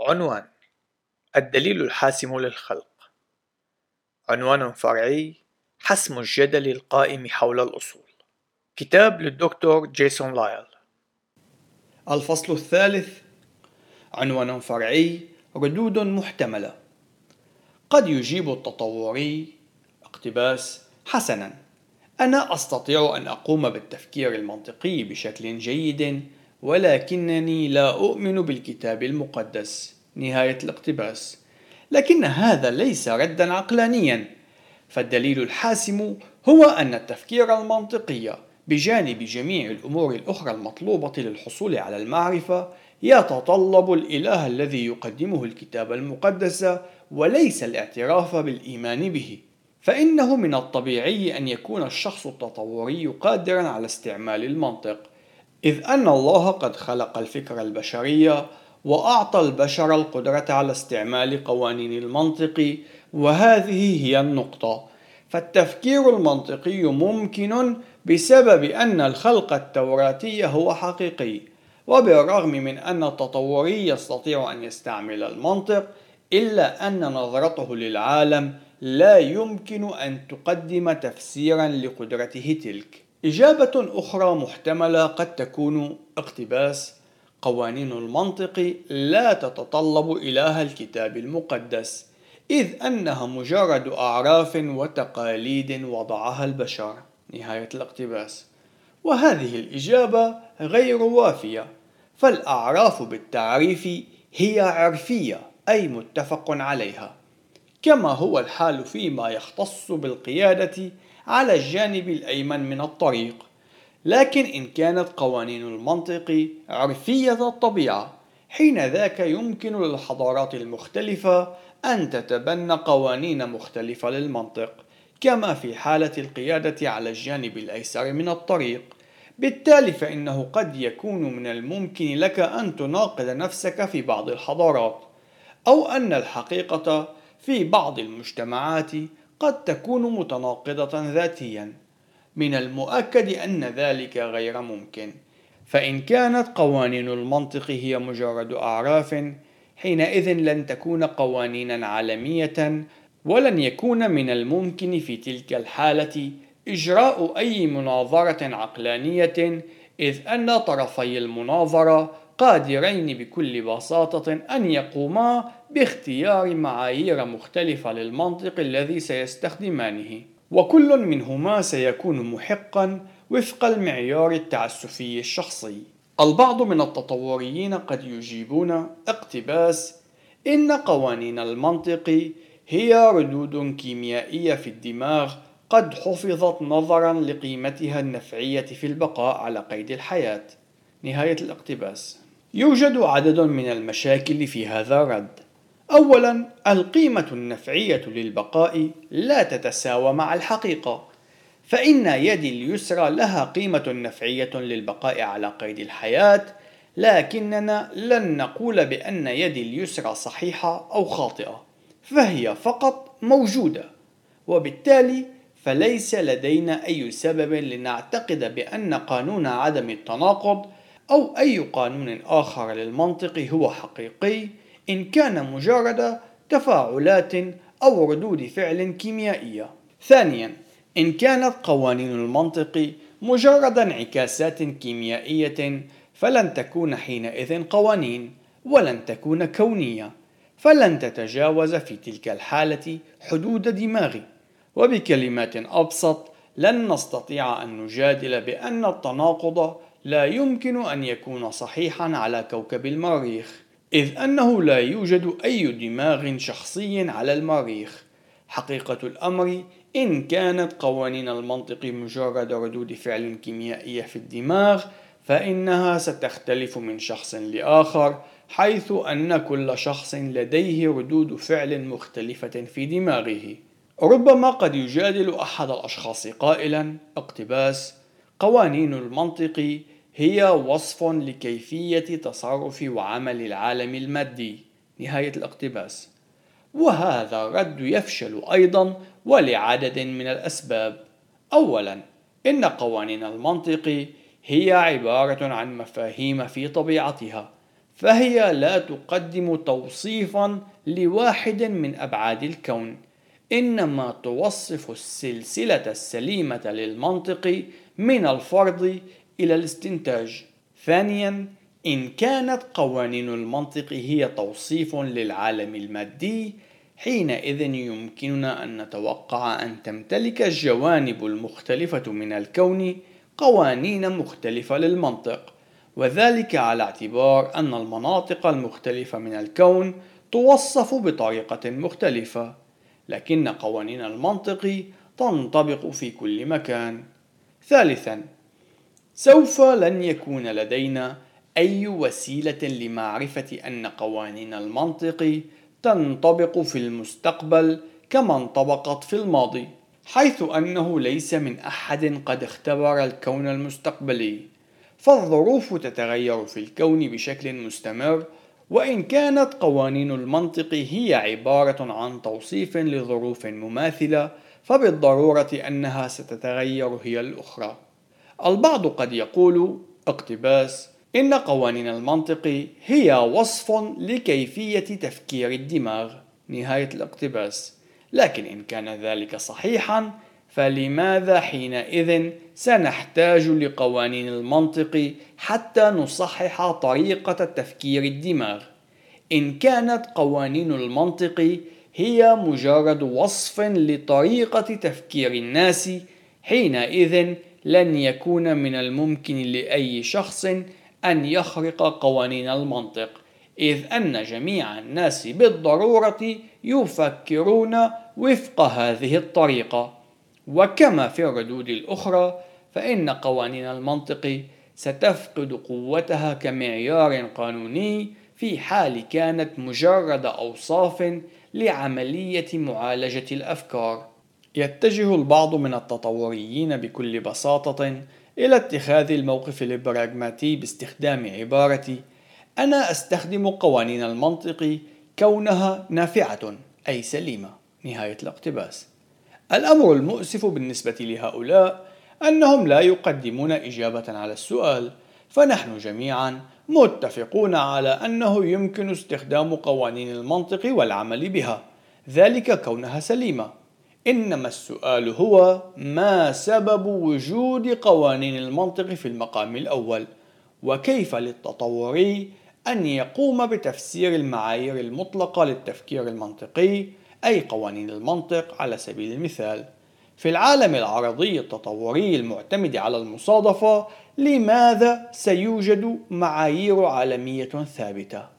عنوان الدليل الحاسم للخلق. عنوان فرعي حسم الجدل القائم حول الأصول. كتاب للدكتور جيسون لايل. الفصل الثالث عنوان فرعي ردود محتملة. قد يجيب التطوري اقتباس حسنا. أنا أستطيع أن أقوم بالتفكير المنطقي بشكل جيد ولكنني لا أؤمن بالكتاب المقدس. نهاية الاقتباس. لكن هذا ليس ردا عقلانيا. فالدليل الحاسم هو أن التفكير المنطقي بجانب جميع الأمور الأخرى المطلوبة للحصول على المعرفة يتطلب الإله الذي يقدمه الكتاب المقدس وليس الاعتراف بالإيمان به. فإنه من الطبيعي أن يكون الشخص التطوري قادرا على استعمال المنطق. إذ أن الله قد خلق الفكر البشري وأعطى البشر القدرة على استعمال قوانين المنطق وهذه هي النقطة. فالتفكير المنطقي ممكن بسبب أن الخلق التوراتي هو حقيقي وبالرغم من أن التطوري يستطيع أن يستعمل المنطق إلا أن نظرته للعالم لا يمكن أن تقدم تفسيرا لقدرته تلك. إجابة أخرى محتملة قد تكون اقتباس قوانين المنطق لا تتطلب إله الكتاب المقدس إذ أنها مجرد أعراف وتقاليد وضعها البشر. نهاية الاقتباس. وهذه الإجابة غير وافية فالأعراف بالتعريف هي عرفية أي متفق عليها. كما هو الحال فيما يختص بالقيادة على الجانب الأيمن من الطريق. لكن إن كانت قوانين المنطق عرفية الطبيعة حين ذاك يمكن للحضارات المختلفة أن تتبنى قوانين مختلفة للمنطق كما في حالة القيادة على الجانب الأيسر من الطريق. بالتالي فإنه قد يكون من الممكن لك أن تناقض نفسك في بعض الحضارات أو أن الحقيقة في بعض المجتمعات قد تكون متناقضة ذاتيا. من المؤكد أن ذلك غير ممكن. فإن كانت قوانين المنطق هي مجرد أعراف حينئذ لن تكون قوانينا عالمية ولن يكون من الممكن في تلك الحالة إجراء أي مناظرة عقلانية إذ أن طرفي المناظرة قادرين بكل بساطة أن يقوما باختيار معايير مختلفة للمنطق الذي سيستخدمانه. وكل منهما سيكون محقا وفق المعيار التعسفي الشخصي. البعض من التطوريين قد يجيبون اقتباس إن قوانين المنطق هي ردود كيميائية في الدماغ قد حفظت نظرا لقيمتها النفعية في البقاء على قيد الحياة. نهاية الاقتباس. يوجد عدد من المشاكل في هذا الرد. أولا القيمة النفعية للبقاء لا تتساوى مع الحقيقة فإن يدي اليسرى لها قيمة نفعية للبقاء على قيد الحياة لكننا لن نقول بأن يدي اليسرى صحيحة أو خاطئة فهي فقط موجودة. وبالتالي فليس لدينا أي سبب لنعتقد بأن قانون عدم التناقض أو أي قانون آخر للمنطق هو حقيقي إن كان مجرد تفاعلات أو ردود فعل كيميائية. ثانيا، إن كانت قوانين المنطق مجرد انعكاسات كيميائية فلن تكون حينئذ قوانين ولن تكون كونية فلن تتجاوز في تلك الحالة حدود دماغي وبكلمات أبسط لن نستطيع أن نجادل بأن التناقض لا يمكن أن يكون صحيحا على كوكب المريخ إذ أنه لا يوجد أي دماغ شخصي على المريخ. حقيقة الأمر إن كانت قوانين المنطق مجرد ردود فعل كيميائية في الدماغ فإنها ستختلف من شخص لآخر حيث أن كل شخص لديه ردود فعل مختلفة في دماغه. ربما قد يجادل أحد الأشخاص قائلا اقتباس. قوانين المنطق هي وصف لكيفية تصرف وعمل العالم المادي. نهاية الاقتباس. وهذا الرد يفشل أيضا ولعدد من الأسباب. أولا إن قوانين المنطق هي عبارة عن مفاهيم في طبيعتها فهي لا تقدم توصيفا لواحد من أبعاد الكون. إنما توصف السلسلة السليمة للمنطق من الفرض إلى الاستنتاج. ثانيا إن كانت قوانين المنطق هي توصيف للعالم المادي حينئذ يمكننا أن نتوقع أن تمتلك الجوانب المختلفة من الكون قوانين مختلفة للمنطق وذلك على اعتبار أن المناطق المختلفة من الكون توصف بطريقة مختلفة لكن قوانين المنطق تنطبق في كل مكان. ثالثا سوف لن يكون لدينا أي وسيلة لمعرفة أن قوانين المنطق تنطبق في المستقبل كما انطبقت في الماضي حيث أنه ليس من أحد قد اختبر الكون المستقبلي. فالظروف تتغير في الكون بشكل مستمر وإن كانت قوانين المنطق هي عبارة عن توصيف لظروف مماثلة فبالضرورة أنها ستتغير هي الأخرى. البعض قد يقول اقتباس إن قوانين المنطق هي وصف لكيفية تفكير الدماغ نهاية الاقتباس. لكن إن كان ذلك صحيحا فلماذا حينئذ سنحتاج لقوانين المنطق حتى نصحح طريقة تفكير الدماغ؟ إن كانت قوانين المنطق هي مجرد وصف لطريقة تفكير الناس حينئذ لن يكون من الممكن لأي شخص أن يخرق قوانين المنطق إذ أن جميع الناس بالضرورة يفكرون وفق هذه الطريقة وكما في الردود الأخرى فإن قوانين المنطق ستفقد قوتها كمعيار قانوني في حال كانت مجرد أوصاف لعملية معالجة الأفكار. يتجه البعض من التطوريين بكل بساطة إلى اتخاذ الموقف البراغماتي باستخدام عبارة أنا أستخدم قوانين المنطق كونها نافعة أي سليمة. نهاية الاقتباس. الأمر المؤسف بالنسبة لهؤلاء أنهم لا يقدمون إجابة على السؤال فنحن جميعا متفقون على أنه يمكن استخدام قوانين المنطق والعمل بها ذلك كونها سليمة. إنما السؤال هو ما سبب وجود قوانين المنطق في المقام الأول وكيف للتطوري أن يقوم بتفسير المعايير المطلقة للتفكير المنطقي أي قوانين المنطق على سبيل المثال في العالم العرضي التطوري المعتمد على المصادفة لماذا سيوجد معايير عالمية ثابتة؟